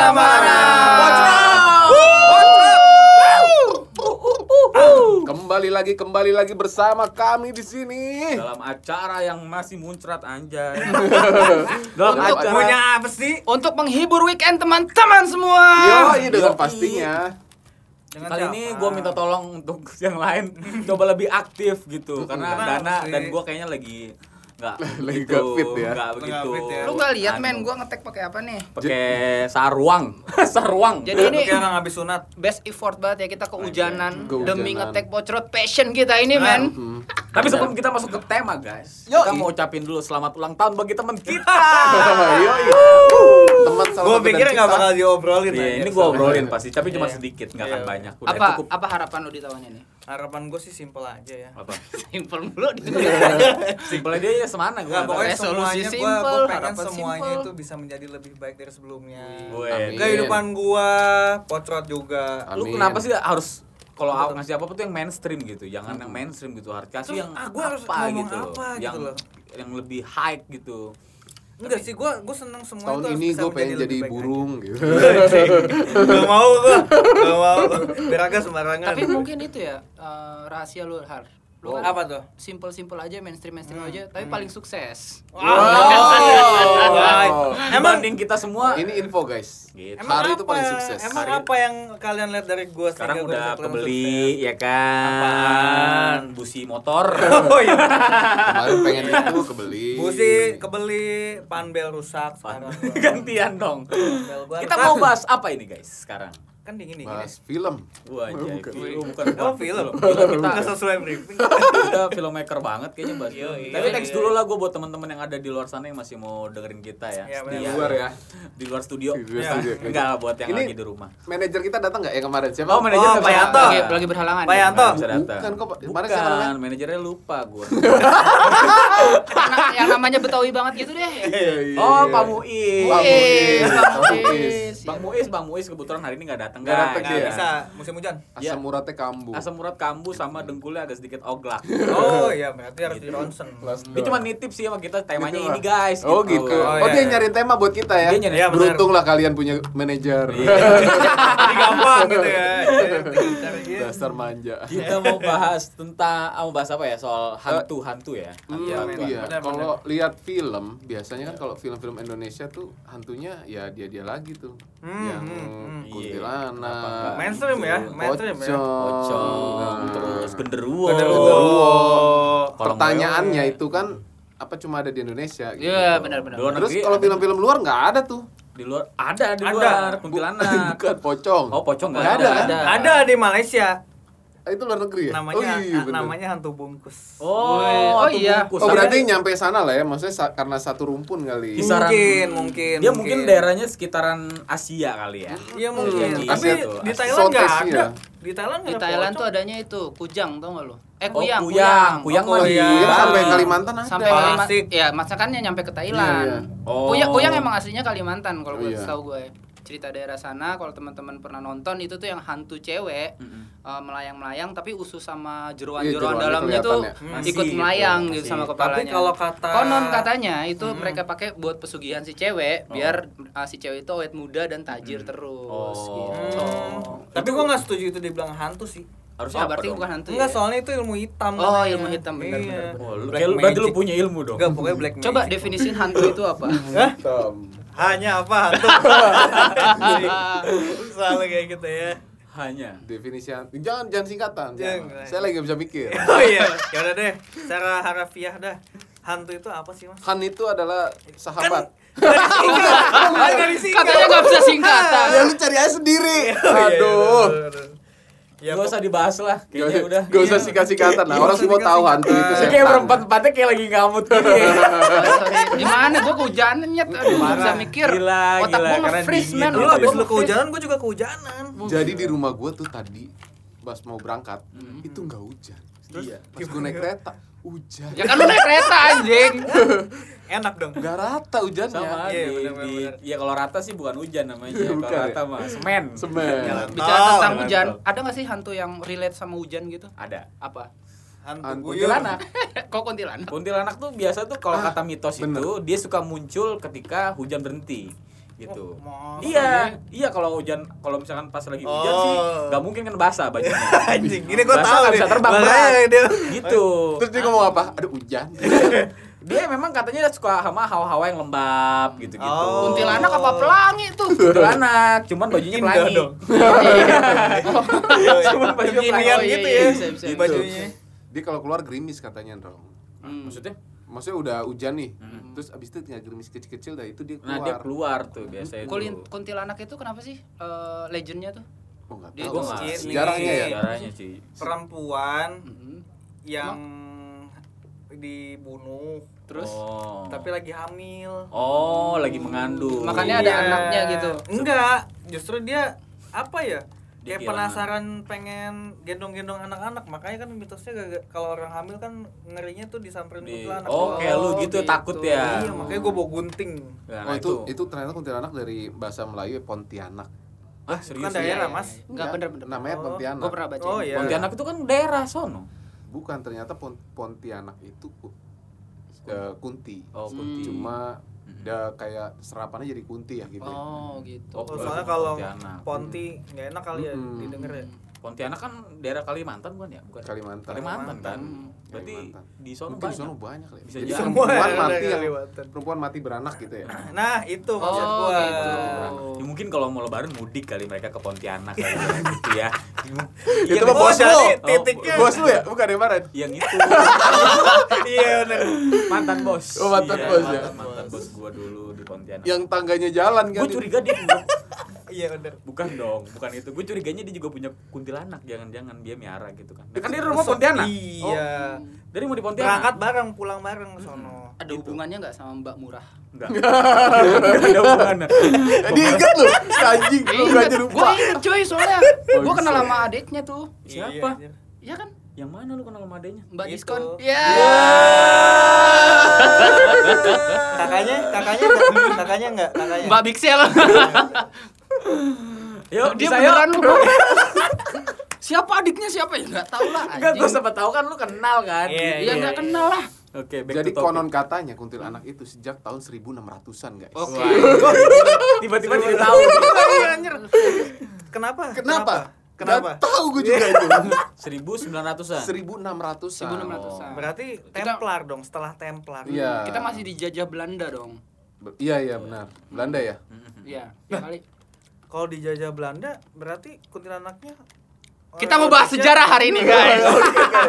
Mana-mana. Kembali lagi, kembali lagi bersama kami di sini. dalam acara yang masih muncrat anjay. Dalam Untuk acara- punya apa sih? Untuk menghibur weekend teman-teman semua. Yo, iya dengan pastinya. Kali ini gue minta tolong untuk yang lain coba lebih aktif gitu karena Dana dan gue kayaknya lagi nggak Lagi begitu, nggak fit ya? nggak begitu. fit ya. Lu gak lihat men, gua ngetek pakai apa nih? pakai saruang, saruang. Jadi ini Kayak orang habis sunat. best effort banget ya kita kehujanan Kehujanan. demi ngetek pocrot passion kita ini men. Hmm. Tapi sebelum kita masuk ke tema guys, Yoi. kita mau ucapin dulu selamat ulang tahun bagi teman kita. Yo, yo. Teman Gue pikir nggak bakal diobrolin. Iya, aja. ini gue obrolin pasti, tapi cuma Iya. sedikit, nggak akan Iya. banyak. Udah Apa cukup. apa harapan lu di tahun ini? Harapan gue sih simpel aja ya. Apa? Simple mulu di Simpel aja ya semana gue. Nggak, pokoknya Resolusi semuanya gue simple, pengen harapan semuanya simple. itu bisa menjadi lebih baik dari sebelumnya. Amin. Kehidupan gua, pocrot juga. Lu kenapa sih harus kalau aw- ngasih apa tuh yang mainstream gitu, jangan yang mainstream gitu, harus kasih Terus, yang ah, gua harus apa ngomong gitu, apa gitu yang loh. yang lebih hype gitu. Enggak sih, gua gua seneng semua Tahun itu harus ini gue pengen jadi burung gitu. aja. Gak mau gua, gak mau. Biar agak sembarangan. Tapi mungkin itu ya eh, rahasia lu Har. Lu kan apa tuh? simple-simple aja, mainstream-mainstream aja, tapi paling sukses. Wow. Emang Dibanding kita semua Ini info guys. gitu. Emang Hari apa, itu paling sukses. Emang Hari- apa yang kalian lihat dari gua sekarang udah kebeli sukses? ya kan, Apaan? busi motor. Oh iya. Kemarin pengen itu kebeli. Busi kebeli, panbel rusak sekarang. Gantian dong. Kita mau bahas apa ini guys sekarang? Kan dingin dingin. Bahas film. Wah, anjay, Bukan. film bukan Oh, film. Gila, kita Nggak sesuai briefing. kita filmmaker banget kayaknya bahas film. Yoi, Tapi thanks yoi. dulu lah gue buat teman-teman yang ada di luar sana yang masih mau dengerin kita ya. Iya, Setia. benar. Luar ya. Di luar studio. Di luar Ya, studio. Enggak buat yang Ini- lagi di rumah. Manajer kita datang nggak ya kemarin? Siapa? Oh, manajer Oh, Pak Yanto. Lagi, lagi berhalangan. Pak ya? Yanto. Nggak bisa datang. Bukan kok, Pak. Kemarin? Bukan, manajernya lupa gue. Yang namanya Betawi banget gitu deh. oh, Pak Muiz. Pak Muiz. Bang Muiz. Bang Muiz, kebetulan hari ini nggak datang. Nggak guys. datang dia. bisa musim hujan. Ya. Asam uratnya kambuh. Asam urat kambuh sama dengkulnya agak sedikit oglak. Oh iya, berarti harus Gitu. di ronsen. Dia cuma nitip sih sama kita temanya Gitu ini guys. Oh gitu. Oh, Oh, iya, dia iya. nyariin tema buat kita ya. Iya. Beruntung lah kalian punya manajer. Iya. Jadi gampang gitu ya. Dasar manja. Kita mau bahas tentang ah, mau bahas apa ya soal hantu-hantu ya. Hmm, iya. Kalau lihat film, biasanya kan kalau film-film Indonesia tuh hantunya ya dia-dia lagi tuh. Hmm, yang hmm, hmm. Iya. Kuntilanak. enggak? Mainstream ya, mainstream ya. Pocong, terus genderuwo. Genderuwo. Pertanyaannya Iya. itu kan apa cuma ada di Indonesia gitu. Iya, benar-benar. Terus kalau film-film luar nggak ada tuh. di luar ada di Ada. luar kuntilanak. Bukan pocong. Oh, pocong nggak Nggak ada. ada. Ada. Ada di Malaysia. Ah, Itu luar negeri ya? Namanya oh, iya, ah, bener. namanya hantu bungkus. Oh, Oh, hantu iya. bungkus. Oh Tapi berarti nyampe sana lah ya, maksudnya sa- karena satu rumpun kali. Kisaran- Mungkin, mungkin. dia mungkin daerahnya sekitaran Asia kali ya. Iya mungkin. Iya, Tapi Asia tuh. di. Thailand nggak ada. ya. Di Thailand Di Thailand tuh adanya itu kujang tau gak lu? Eh Oh, kuyang, kuyang. Kuyang Oh, di kuyang. Kuyang sampai Kalimantan ada. Sampai Kalimantan. Ya, masakannya nyampe ke Thailand. Iya, iya. Oh. Kuyang, kuyang emang aslinya Kalimantan kalau Oh, gue iya. tahu gue. Cerita daerah sana kalau teman-teman pernah nonton itu tuh yang hantu cewek Mm-mm. eh, melayang-melayang tapi usus sama Iya, jeroan-jeroan jeroannya dalamnya tuh ya. ikut Masih melayang gitu, gitu sama masih. kepalanya. Tapi kalau kata Konon katanya itu Hmm. mereka pakai buat pesugihan si cewek Oh. biar uh, si cewek itu awet muda dan tajir terus Oh. gitu. Hmm. Tapi gua nggak setuju itu dibilang hantu sih. Harusnya Oh, berarti dong? bukan hantu Enggak, ya? soalnya itu ilmu hitam. Oh, namanya. ilmu hitam, benar, Iya. benar, Oh, lu, berarti lu magic. punya ilmu dong. Enggak, pokoknya black Coba magic. definisiin hantu itu apa? Hah? Hitam. Hanya apa hantu? Selalu kayak gitu ya. Hanya. Definisi hantu. Jangan jangan singkatan. jangan. Jangan. Saya lagi bisa mikir. Oh iya, ya udah deh. Secara harafiah dah. Hantu itu apa sih, Mas? Han itu adalah sahabat. Kan Katanya nggak bisa singkatan. ya lu cari aja sendiri. Iya, Aduh. Ya, Gak usah dibahas lah, Gak kayaknya udah. Gak usah singkat-singkatan lah. Iya, Orang semua tahu hantu itu setan. kayak berempat empatnya kayak lagi ngamut gini. Gimana gua kehujanan nyet aduh bisa mikir. Gila, Otak gila, karena nge-freeze man. Lu Iya, abis lu kehujanan, gua juga kehujanan. Jadi di rumah gua tuh tadi pas mau berangkat Hmm. itu nggak hujan. Iya. Pas gua naik kereta hujan. Ya kan lu naik kereta anjing. Enak dong. Nggak rata hujannya. Sama Iya, di, bener, di ya kalau rata sih bukan hujan namanya. kalau Bukan ya? rata mah semen. Semen. Bicara Oh, tentang hujan, ada nggak sih hantu yang relate sama hujan gitu? Ada. Apa? Hantu. Kuntilanak. Kok kuntilanak? Kuntilanak tuh biasa tuh kalau Ah, kata mitos bener. itu dia suka muncul ketika hujan berhenti. gitu. Oh, iya, iya kalau hujan kalau misalkan pas lagi hujan Oh. sih nggak mungkin kan basah bajunya. Anjing, ini gua Basah tahu bisa terbang gitu. Terus dia ngomong apa? Ada hujan. Dia memang katanya suka sama hawa-hawa yang lembab gitu-gitu. Oh. Kuntilanak apa pelangi tuh? Kuntilanak, cuman bajunya Indah pelangi. dong. Cuman bajunya pelangi. gitu iya, ya bisa, bisa. bajunya. Dia kalau keluar gerimis katanya, Dong. Hmm. Maksudnya? Maksudnya udah hujan nih. Terus abis itu tinggal gerimis kecil-kecil dah itu dia keluar. Nah, dia keluar tuh biasanya kuntilanak itu kenapa sih eh, legendnya tuh? Oh, enggak Dia tahu. Sejarahnya ya. Sejarahnya sih. Perempuan Mm-mm. yang dibunuh Terus Oh. tapi lagi hamil. Oh, lagi mengandung. Makanya ada anaknya gitu. Enggak, justru dia apa ya? Dia Kayak penasaran pengen gendong-gendong anak-anak, makanya kan mitosnya gak- kalau orang hamil kan ngerinya tuh disamperin Di- kuntilanak. Oh, kayak lu Oh, gitu, gitu. takut ya. Iya, makanya gue bawa gunting. Nah, Oh itu itu ternyata kuntilanak dari bahasa Melayu ya, Pontianak. ah, Itu serius. kan ya? daerah, Iya, Mas. iya. Enggak bener-bener. Namanya Oh, Pontianak. Gue pernah baca. Oh iya. Pontianak itu kan daerah sono. Bukan ternyata Pon- Pontianak itu eh, kunti. Oh, Kunti. Cuma dia kayak serapannya jadi kunti ya gitu. Oh, gitu. Oh, soalnya kalau Pontianak. Ponti nggak enak kali ya Mm-mm. didengar ya. Pontianak kan daerah Kalimantan bukan ya? Bukan. Kalimantan. Kalimantan kan. Hmm. Berarti Kalimantan. di sono Mungkin di banyak. sono banyak kali. Bisa Jadi. Semua perempuan mati yang Kalimantan. perempuan mati beranak gitu ya. Nah, itu maksud Oh, gua. gitu. Ya, mungkin kalau mau lebaran mudik kali mereka ke Pontianak kali ya, gitu ya. Itu Yang mah Oh, bos lu. jadi Oh, titiknya. Bos lu ya? Bukan yang kemarin. yang itu Iya benar. mantan bos. Oh, mantan Iya, bos ya. mantan, mantan bos gua dulu di Pontianak. Yang tangganya jalan kan. gue curiga dia Iya benar. bukan dong, bukan itu. Gue curiganya dia juga punya kuntilanak, jangan-jangan dia miara gitu kan. Nah, kan dia rumah Pontianak. Iya. Dari mau di Pontianak. Berangkat bareng, pulang bareng ke sono. Ada hubungannya nggak sama Mbak Murah? Enggak. Enggak ada hubungannya. Diingat lu, anjing lu gak jadi Gue lupa. inget cuy soalnya. Oh, Gue kenal bisa. sama adiknya tuh. Siapa? Iya. Iya kan? Yang mana lu kenal sama adanya? Mbak Itu. Diskon. Iya. kakaknya, kakaknya enggak, kakaknya enggak, kakaknya. Mbak Bixel. Yuk, Dia bisa beneran lu. siapa adiknya siapa ya? Enggak tahu lah. Enggak, gue sempat tahu kan lu kenal kan. Iya, Iya enggak kenal lah. Oke, back Jadi konon katanya kuntilanak itu sejak tahun 1600-an, guys. Oke. Wah, tiba-tiba jadi tahu. Iya, anjir. Kenapa? Kenapa? Kenapa? Gak tahu gue juga itu. 1900-an. 1600-an. 1600-an. Berarti Templar dong, setelah Templar. Iya. Kita masih dijajah Belanda dong. Iya, iya benar. Belanda ya? Iya. Ya kali. Kalau dijajah Belanda, berarti kuntilanaknya Kita mau bahas sejarah hari ini, guys.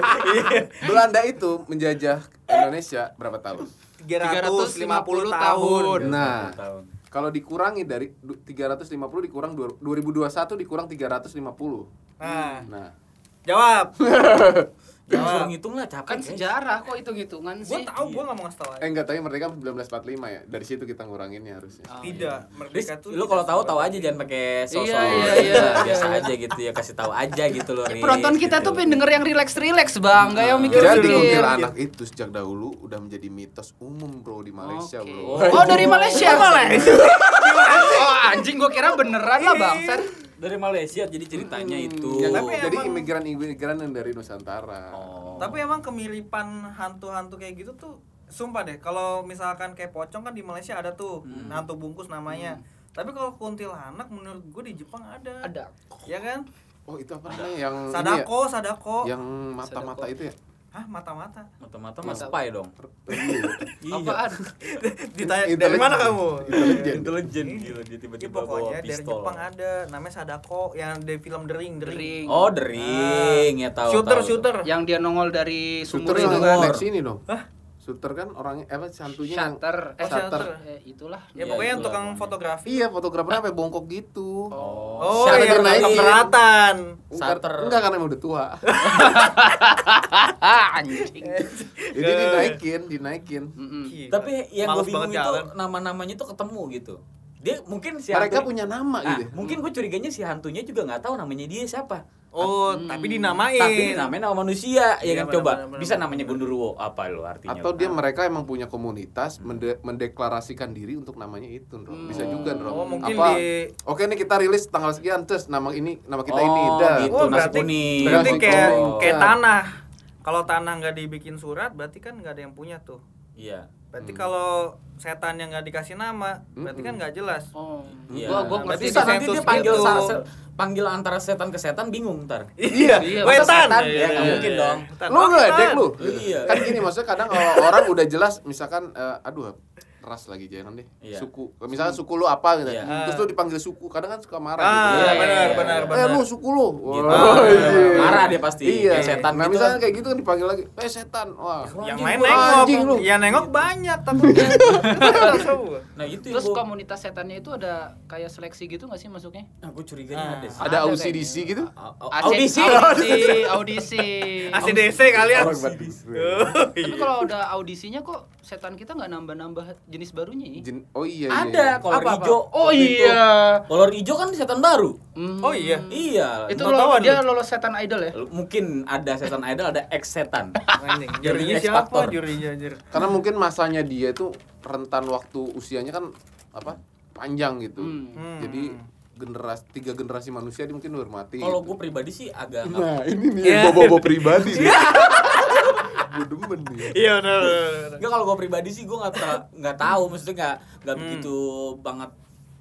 Belanda itu menjajah Indonesia berapa tahun? 350 tahun. tahun. Nah, tahun. kalau dikurangi dari du- 350 dikurang dua- 2021 dikurang 350. Nah, Nah, jawab. Jangan Jawab. suruh ngitung lah, capek. Kan guys. sejarah kok hitung-hitungan sih. tahu, gue nggak mau ngasih tahu. eh enggak tapi merdeka 1945 ya. Dari situ kita nguranginnya harusnya. Oh, Tidak, Dis, merdeka tuh. lu kalau tahu tahu aja jangan pakai sosok Iya, iya, iya. biasa aja gitu ya kasih tahu aja gitu loh iya. Riz, Penonton kita gitu. tuh pengen denger yang relax-relax, Bang. Gak yang Jadi mikir-mikir. kuntilanak itu sejak dahulu udah menjadi mitos umum bro di Malaysia Oke. bro. Oh, dari Malaysia. Malaysia. oh, anjing gua kira beneran lah, Bang. Dari Malaysia jadi ceritanya itu Yang, Tapi jadi emang- imigran-imigran yang dari Nusantara. oh. Tapi emang kemiripan hantu-hantu kayak gitu tuh sumpah deh kalau misalkan kayak pocong kan di Malaysia ada tuh hantu bungkus namanya. Tapi kalau kuntilanak menurut gue di Jepang ada. Ada. Ya kan? Oh itu apa namanya yang ini ya? Sadako, sadako. Yang mata-mata Sadako. itu ya? Hah, mata-mata. mata-mata mas Mata- spy dong iya Apaan? Ditanya dari mana kamu? Intelijen. intelijen gila dia Ini tiba-tiba bawa pokoknya dari pistol Jepang ada namanya Sadako yang dari film The Ring, The Ring. Oh the ring ya tahu shooter, shooter. Yang dia nongol dari sumur Shooter itu yang kan. Sumur. naik sini dong. Hah? Shooter kan orangnya eh, apa santunya yang Shutter. Eh, Oh, shutter. eh, itulah. Ya Iya, pokoknya yang itulah tukang pokoknya. fotografi. Iya, fotografernya sampai bongkok gitu. oh, Oh, yang dia naikin? keberatan. Enggak, Shutter. enggak karena emang udah tua. Ah, anjing. Jadi dinaikin, dinaikin. Mm-mm. Gila. tapi yang gue bingung itu nama-namanya tuh ketemu gitu dia mungkin si Mereka hantu- punya nama Nah, gitu. mungkin gue curiganya si hantunya juga nggak tahu namanya dia siapa Oh, Hmm. tapi dinamain. tapi namanya nama manusia ya Iya, kan coba benar, benar, bisa namanya. Gundurwo apa lo artinya Atau dia mereka emang punya komunitas mende- mendeklarasikan diri untuk namanya itu, Bro. Bisa juga, Bro. Oh, mungkin Apa? di Oke nih kita rilis tanggal sekian, terus nama ini nama kita Oh, ini dah. gitu. Oh, nasi berarti, kuning. berarti kayak kayak Iya. tanah. Kalau tanah nggak dibikin surat, berarti kan nggak ada yang punya tuh. iya Berarti kalau setan yang nggak dikasih nama, berarti kan nggak jelas. Oh. Iya. Gua gua Berarti ngerti Bisa nanti dia panggil gitu. sa- se- panggil antara setan ke setan bingung ntar. Iya, Iya, masa wetan. setan? Ya, nggak mungkin dong. Lu ngeledek wetan. lu. Iya. Kan gini maksudnya kadang kalau orang udah jelas misalkan eh, aduh ras lagi jangan deh. Iya. Suku. Misalkan suku lu apa gitu. Iya. Terus lu dipanggil suku, kadang kan suka marah Ah, gitu. Iya, benar, iya, benar, iya. benar. Eh lu suku lu. Gitu. Wah, iya. Marah dia pasti. Iya. Kayak setan nah, gitu misalnya kan. kayak gitu kan dipanggil lagi, "Eh setan." Wah. Yang lain nengok. anjing lu. Ya nengok banyak takutnya. Tahu. Nah, itu Terus yang komunitas setannya itu ada kayak seleksi gitu nggak sih masuknya? nah, gua curiganya Ah. ada sih. Ada OCDC gitu? Audisi, Audisi. audisi, audisi. ACDC kalian. Orang badis. Tapi kalau udah audisinya kok setan kita nggak nambah-nambah jenis barunya ya? Jin- Oh iya iya. Ada iya. kolor hijau. Oh iya. Kolor hijau kan setan baru. Hmm. Oh iya. Iya. Itu lo, tahu dia lolos setan idol ya? mungkin ada setan idol, ada ex setan. Jurinya siapa? Jurinya anjir. Karena mungkin masanya dia itu rentan waktu usianya kan apa? panjang gitu. Hmm. Jadi generasi tiga generasi manusia dia mungkin hormati. Kalau gitu. gue pribadi sih agak Nah, ini nih Iya. bobo-bobo pribadi nih. Gue demen nih. Iya benar. Enggak kalau gue pribadi sih gue nggak ter- nggak tahu maksudnya nggak nggak Hmm. begitu banget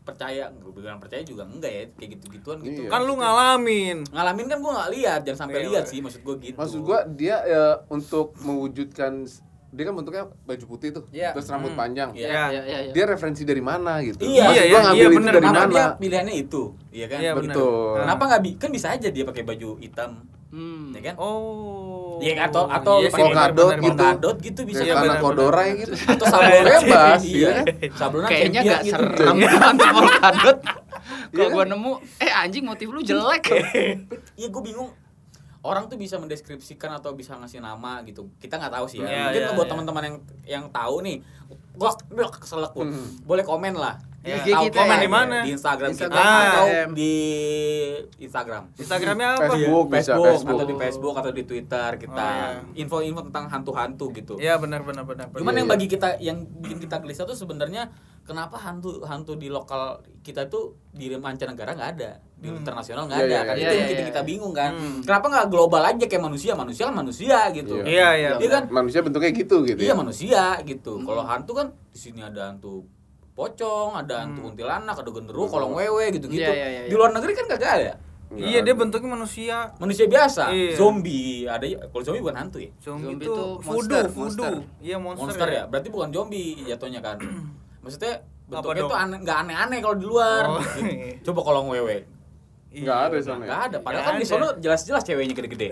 percaya gue bilang percaya juga enggak ya kayak gitu gituan gitu Iya. Kan lu ngalamin. ngalamin kan gue nggak lihat jangan sampai Iya, lihat iya. sih maksud gue gitu Maksud gua dia ya, untuk mewujudkan dia kan bentuknya baju putih tuh, Iya. terus rambut Hmm. panjang. Iya. Iya, iya, iya. Dia referensi dari mana gitu? Iya, Maksud iya, gua iya, ngambil itu bener, dari kenapa mana? dia pilihannya itu iya kan Iya, benar. Betul. kenapa nggak bi kan bisa aja dia pakai baju hitam Hmm. ya kan Oh. Iya, atau- atau Iya sih, polkadot gitu. polkadot gitu bisa Kayak Iya, anak benar, Kodora gitu. atau sablon Bebas, iya iya kan? sablonan Kayaknya champion gak gitu. serem banget polkadot. Kalau Iya gua nemu, eh anjing motif lu jelek. Iya gue bingung orang tuh bisa mendeskripsikan atau bisa ngasih nama gitu kita nggak tahu sih ya Iya, mungkin iya, buat iya. teman-teman yang yang tahu nih gua keselak. Hmm. boleh komen lah Di Ya. IG Tahu kita komen ya. di mana? di Instagram kita Instagram. atau Ah. di Instagram Instagramnya apa? Facebook. bisa, Facebook, Facebook. atau di Facebook atau di Twitter kita Oh, iya. info-info tentang hantu-hantu gitu Iya benar benar benar. benar. Cuman Iya, yang iya. bagi kita yang bikin kita gelisah tuh sebenarnya kenapa hantu hantu di lokal kita tuh di mancanegara nggak ada, di Hmm. internasional nggak Iya, ada. iya, kan iya. itu yang Iya, bikin iya. kita bingung kan. Hmm. Kenapa nggak global aja kayak manusia? Manusia kan manusia gitu. Iya. Iya iya. Iya kan? Manusia bentuknya gitu gitu Iya ya. manusia gitu. Hmm. Kalau hantu kan di sini ada hantu pocong, ada hantu Hmm. kuntilanak, ada genderuwo, kolong wewe gitu-gitu. Iya, iya, iya, Di iya. luar negeri kan kagak ada. Nggak Iya dia ada. bentuknya manusia. Manusia biasa, Iya. zombie, ada kalau zombie bukan hantu ya? Zombie, Zombie itu voodoo, monster, voodoo. monster. Iya monster, monster ya berarti bukan zombie jatuhnya kan maksudnya bentuknya tuh aneh nggak aneh-aneh kalau di luar Oh. Gitu. coba kalau wewe Nggak ada sana. nggak ada padahal Nggak kan di ada. sono jelas-jelas ceweknya gede-gede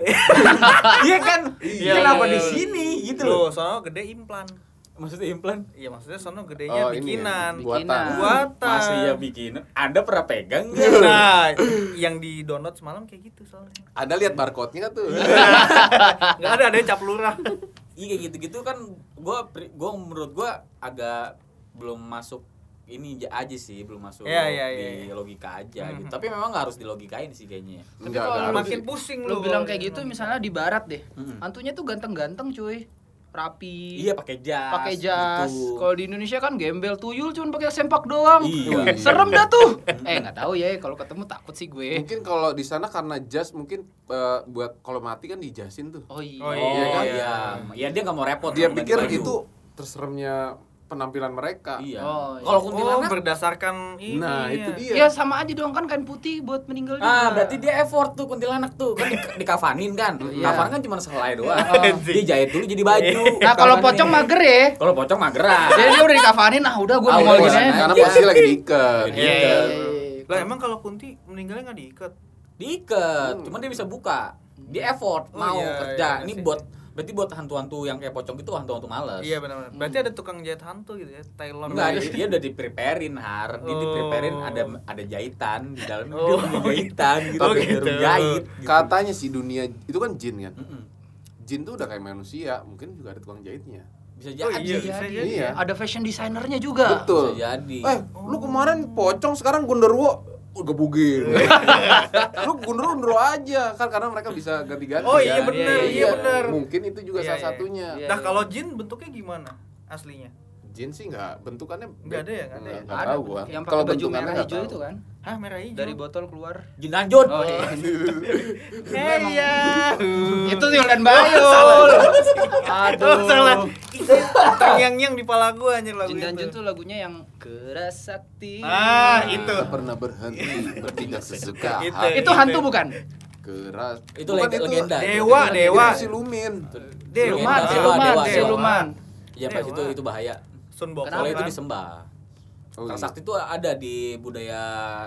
iya kan Iya, kenapa iya, di iya. sini gitu Loh, loh sono gede implan. maksudnya implan Iya maksudnya sono gedenya Oh, ya, bikinan. buatan. Bikinan. Buatan. masih ya bikin anda pernah pegang nggak Nah, yang di download semalam kayak gitu soalnya. Anda lihat barcode-nya tuh. Enggak ada ada yang cap lurah. iya kayak gitu-gitu kan gua gua menurut gua agak belum masuk ini aja- sih belum masuk Iya, iya, di iya. logika aja gitu Mhm. tapi memang nggak harus dilogikain sih kayaknya Tapi Nggak, kalau. Makin pusing Lu lu. bilang kayak gitu misalnya di barat deh. Mm-mm. Hantunya tuh ganteng-ganteng cuy. Rapi. iya pakai jas pakai jas. gitu. Kalau di Indonesia kan gembel tuyul cuman pakai sempak doang. Iya. Serem dah tuh. eh nggak tahu ya kalau ketemu takut sih gue. Mungkin kalau di sana karena jas mungkin eh, buat kalau mati kan dijasin tuh. Oh iya. Oh, Iya, iya, kan? iya. Ya dia nggak mau repot. Dia pikir itu terseremnya penampilan mereka. Iya. Oh, iya. Kalau Oh, kuntilanak, berdasarkan ini. Nah, itu ya. dia. Ya sama aja dong kan kain putih buat meninggal juga. ah berarti dia effort tuh kuntilanak tuh kan di, dikafanin kan. Iya. Kafan kan cuma selai doang. Oh. dia jahit dulu jadi baju. Nah kalau pocong mager ya. Kalau pocong mageran. Jadi dia udah dikafanin, nah udah gue Ah, udah, gini. iya. Karena Iya. posisi lagi diikat. Iya, iya, iya. Lah emang kalau Kunti meninggalnya nggak diikat. Diikat, Hmm. cuman dia bisa buka. Dia effort Oh, mau iya, kerja. iya, Ini buat berarti buat hantu-hantu yang kayak pocong itu hantu-hantu males. Iya benar-benar. Berarti ada tukang jahit hantu gitu ya, Tailor. Enggak, dia, dia udah di preparein har, dia Oh. ada ada jahitan di dalam Oh, dia punya jahitan gitu, Oh, gitu. jahit. Gitu. Katanya sih dunia itu kan jin kan. Mm-mm. Jin tuh udah kayak manusia, mungkin juga ada tukang jahitnya. Bisa Oh, jadi. iya, Bisa bisa jadi. jadi. Iya. Ada fashion designernya juga. Betul. Bisa jadi. Eh, lu kemarin pocong sekarang genderuwo oh, gebugin. lu genderuwo aja kan karena mereka bisa ganti-ganti. Oh, iya kan? bener, iya bener. Mungkin itu juga Iya, salah iya. satunya. Iya. Nah, kalau jin bentuknya gimana aslinya? Jin sih nggak bentukannya Nggak ada ya, nggak ada ya? Nggak Ada tahu gua. yang Kalau pakai baju bentukannya merah hijau itu kan. Hah, merah hijau. Dari botol keluar. Jin lanjut. Oh, iya. Hey ya. Itu Yoldan Bayul. Oh, salah. Aduh. Ih, Terngiang-ngiang di pala gua anjir lagu Jin dan Jun itu. tuh lagunya yang keras sakti. Ah, itu. Tak pernah berhenti bertindak sesuka Itu. hati. Itu hantu bukan? keras Itu Bukan leg- legenda. Dewa, Itu dewa. silumin Dewa, Siluman, Dewa, siluman, dewa, siluman. Ya pas Dewa. itu itu bahaya. Sun Bokong Kalau itu kan. disembah. Oh, iya. sakti itu ada di budaya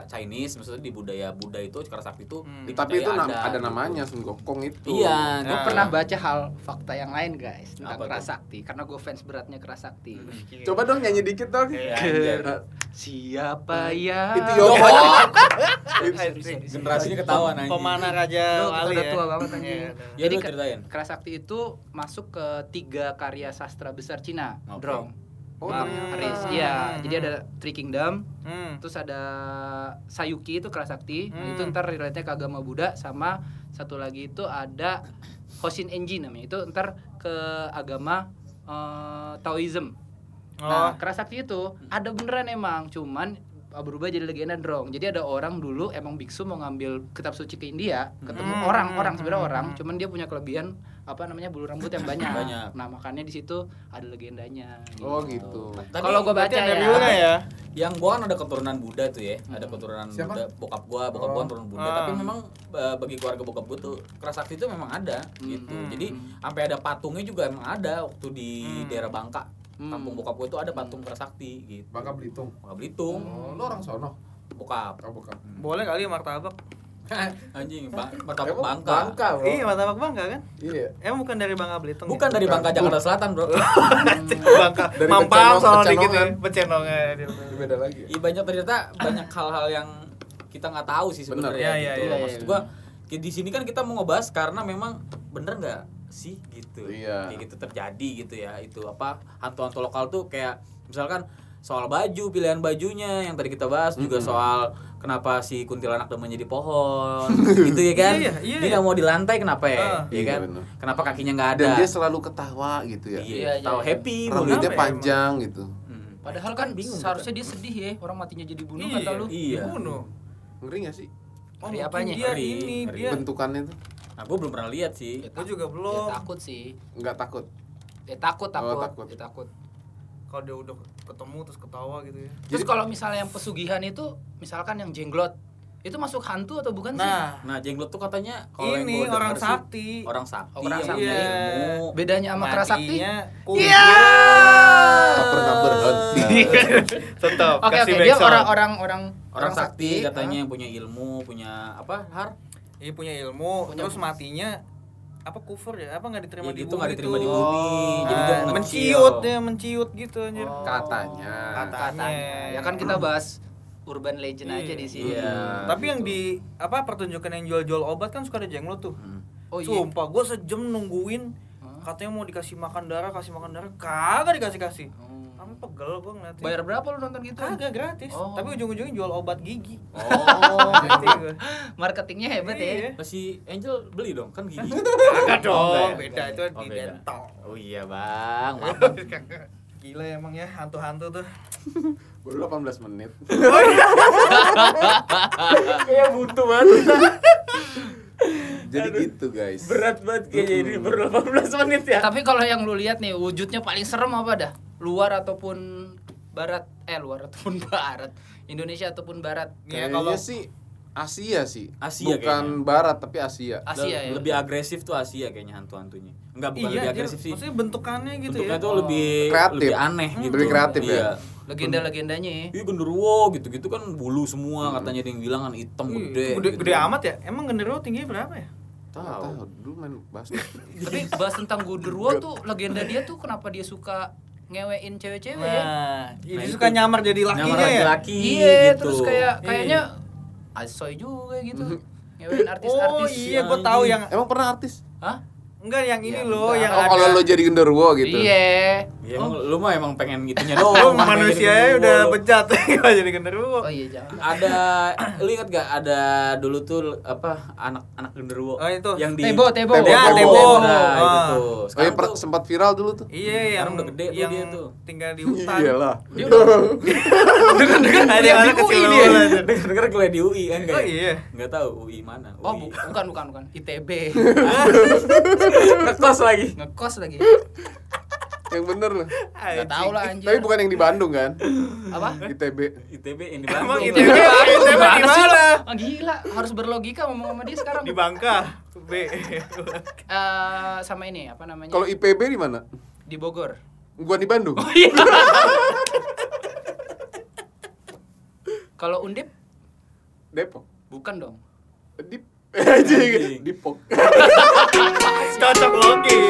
Chinese, maksudnya di budaya Buddha itu cakra sakti itu Hmm. tapi itu nam- ada, gitu. namanya Sun Gokong itu Iya, Gue Nah. pernah baca hal fakta yang lain guys tentang Apa keras sakti karena gue fans beratnya keras sakti. coba dong nyanyi dikit dong Iya, Siapa ya? itu Yoko Generasinya ketahuan anjing. Pemanah Raja Wali ya. tua banget anjing. Iya, Ya, Jadi ceritain. keras sakti itu masuk ke tiga karya sastra besar Cina. Drong. Oh Nah, ternyata. Aris, iya. Jadi ada Three Kingdom, Hmm. terus ada Sayuki itu keras sakti. Nah, Hmm. itu ntar relate ke agama Buddha sama satu lagi itu ada Hoshin Enji namanya. Itu ntar ke agama eh, Taoism. Oh. Nah, keras sakti itu ada beneran emang, cuman uh, berubah jadi legenda drong. Jadi ada orang dulu emang biksu mau ngambil kitab suci ke India, ketemu Hmm, orang, orang hmm, sebenarnya hmm, orang, hmm. cuman dia punya kelebihan apa namanya bulu rambut yang banyak. Banyak. Nah, makanya di situ ada legendanya. oh gitu Tapi Kalau gua Berarti baca ada ya. ya. yang gua kan ada keturunan Buddha tuh ya, ada keturunan Siapa? Buddha, bokap gua, bokap gua Oh. keturunan Buddha, Ah. tapi memang eh, bagi keluarga bokap gua tuh keras sakti itu memang ada gitu. Hmm. Jadi sampai ada patungnya juga emang ada waktu di Hmm. daerah Bangka. Hmm. Kampung bokap gua tuh ada patung keras sakti gitu. Bangka Belitung Bangka Belitung, oh lu orang sono bokap. oh bukan Boleh kali martabak. Anjing, bang, martabak Bangka. Bangka bro Iya, martabak Bangka kan? iya Emang bukan dari Bangka Belitung. Bukan ya? dari Bangka Jakarta Selatan, Bro. Bangka. Dari Mampang soal dikit ya. Pecenongan. Ini beda lagi Iya banyak ternyata banyak hal-hal yang kita nggak tahu sih sebenarnya Iya, iya, gitu. iya, Maksud iya. gua di sini kan kita mau ngebahas karena memang bener nggak sih gitu. Iya. Kayak gitu terjadi gitu ya. Itu apa hantu-hantu lokal tuh kayak misalkan soal baju, pilihan bajunya yang tadi kita bahas juga soal kenapa si kuntilanak demennya di pohon gitu ya kan. Iya, iya, Dia iya. nggak mau di lantai kenapa ya? Ah. Iya Iya, kan? bener. Kenapa kakinya nggak ada? dan dia selalu ketawa gitu ya Iya, Iya, iya, tahu iya. happy mulu. rambutnya Kenapa ya panjang gitu Hmm. Padahal kan bingung. Seharusnya dia sedih ya, orang matinya jadi bunuh Iya, kata lu. Iya. Dibunuh. ngeri gak sih Oh, Ngeri apanya? Dia Ngeri, ini ngeri. dia. bentukannya tuh Nah, gue belum pernah lihat sih. Ya, Gua juga Ya, belum. takut sih. nggak takut Ya takut, takut. takut. Ya, takut. Kalau dia udah ketemu terus ketawa gitu ya. Terus kalau misalnya yang pesugihan itu, misalkan yang jenglot, itu masuk hantu atau bukan sih? Nah, Nah, jenglot tuh katanya kalau yang ini orang sih, sakti. orang sakti Orang yang sakti. punya ilmu. Bedanya sama keras sakti? Iya. tak pernah berhenti Tetap. Oke kasih oke, dia orang-orang orang Orang sakti katanya Hah? yang punya ilmu, punya apa? Har? Iya punya ilmu, Punya- terus matinya apa kufur ya? Apa nggak diterima Ya di gitu, bumi nggak diterima di bumi. Jadi Nah, menciut dia menciut gitu anjir. Oh. katanya Katanya. Ya kan kita bahas urban legend aja Iya. di sini. Iya. Tapi yang di apa pertunjukan yang jual-jual obat kan suka ada jenglot tuh. Hmm. Oh iya. Sumpah, gue sejam nungguin katanya mau dikasih makan darah, kasih makan darah, kagak dikasih kasih. Oh. Sampai pegel gue ngeliatnya. Bayar berapa lu nonton gitu? Kagak gratis, Oh. tapi ujung-ujungnya jual obat gigi. Oh. Marketingnya hebat ya. Iya. Lah, si Angel beli dong kan gigi. Kagak dong, Enggak ya? beda itu Oh, di beda. dental. Oh iya, Bang. Maaf. Gila emang ya hantu-hantu tuh. baru 18 menit Kayak butuh banget. jadi gitu guys Berat banget kayaknya ini baru 18 menit ya. Tapi kalau yang lu lihat nih wujudnya paling serem apa dah? Luar ataupun barat? Eh luar ataupun barat? Indonesia ataupun barat? Ya, kayaknya kalau- sih Asia sih Asia bukan Barat tapi Asia Asia ya. Lebih agresif tuh Asia kayaknya hantu-hantunya. Enggak bukan lebih Iya, dia, agresif sih. maksudnya bentukannya gitu Bentuknya ya. tuh lebih Kreatif. lebih aneh Hmm. gitu. Lebih kreatif ya? Iya. Legenda-legendanya ya. Iya genderuwo gitu-gitu kan bulu semua katanya ada yang bilang kan hitam Ih, gede. gede, gitu. gede amat ya? Emang genderuwo tingginya berapa ya? tahu tahu dulu main basket Tapi bahas tentang Gundurwo tuh legenda dia tuh kenapa dia suka ngewein cewek-cewek ya? Nah, dia Nah, suka nyamar jadi Nyamar lakinya ya. laki-laki Iya, gitu. terus kayak Iya. kayaknya asoy juga gitu. Ngewein artis-artis. Oh iya, gua tahu yang emang pernah artis Hah? Enggak yang ini Ya, loh, enggak. yang oh ada. kalau lo jadi genderuwo gitu Iya. Ya, emang lu mah emang pengen gitunya doang. manusianya jadi udah enggak jadi genderuwo. Oh iya jangan. ada lu ingat gak ada dulu tuh apa anak anak genderuwo Oh, itu. yang di Tebo, Tebo. Tebo, Ya, Tebo. Tebo. nah itu Ah. tuh oh sekarang iya per- tuh sempat viral dulu tuh Iya, yang udah gede tuh yang dia tuh. tinggal di hutan. iyalah Dia udah Dengan ada yang anak kecil dia. denger kuliah di UI kan Oh kayak iya. nggak tahu UI mana Oh, bukan bukan bukan. ITB. Ngekos lagi Ngekos lagi. Yang bener loh. Nggak tahu lah anjir. Tapi bukan yang di Bandung kan? Apa? ITB. ITB yang di Emang Bandung. ITB ITB di mana? lo? Ah, gila, harus berlogika ngomong sama dia sekarang. Di Bangka. B. Eh, sama ini apa namanya? Kalau IPB di mana? di Bogor. Gua di Bandung. Kalau Undip Depok. bukan dong. Dip. Anjing. Dipok. Cocok logi.